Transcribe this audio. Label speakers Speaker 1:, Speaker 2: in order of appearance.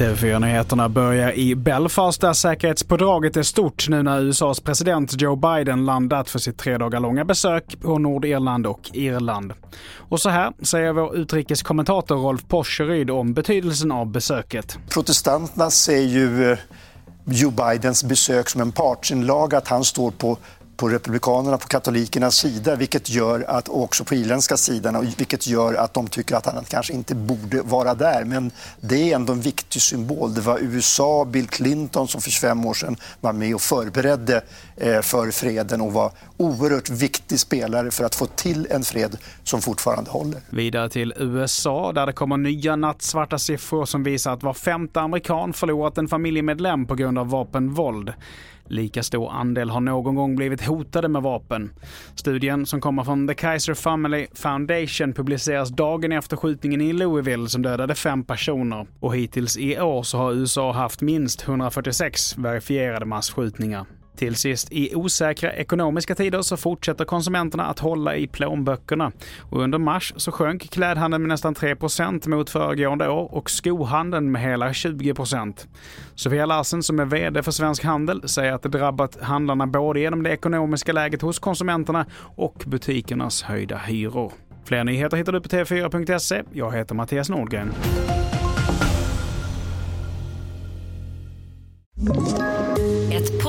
Speaker 1: TV4-nyheterna börjar i Belfast där säkerhetspådraget är stort nu när USAs president Joe Biden landat för sitt tre dagar långa besök på Nordirland och Irland. Och så här säger vår utrikeskommentator Rolf Porseryd om betydelsen av besöket.
Speaker 2: Protestanterna ser ju eh, Joe Bidens besök som en partsinlaga, att han står på på republikanerna, på katolikernas sida, vilket gör att, och också på irländska sidan, vilket gör att de tycker att han kanske inte borde vara där. Men det är ändå en viktig symbol. Det var USA, Bill Clinton som för 25 år sedan var med och förberedde eh, för freden och var oerhört viktig spelare för att få till en fred som fortfarande håller.
Speaker 1: Vidare till USA där det kommer nya nattsvarta siffror som visar att var femte amerikan förlorat en familjemedlem på grund av vapenvåld. Lika stor andel har någon gång blivit hotade med vapen. Studien som kommer från The Kaiser Family Foundation publiceras dagen efter skjutningen i Louisville som dödade fem personer. Och hittills i år så har USA haft minst 146 verifierade massskjutningar. Till sist, i osäkra ekonomiska tider så fortsätter konsumenterna att hålla i plånböckerna. Och under mars så sjönk klädhandeln med nästan 3% mot föregående år och skohandeln med hela 20 Sofia Larsen som är VD för Svensk Handel säger att det drabbat handlarna både genom det ekonomiska läget hos konsumenterna och butikernas höjda hyror. Fler nyheter hittar du på tv4.se. Jag heter Mattias Nordgren.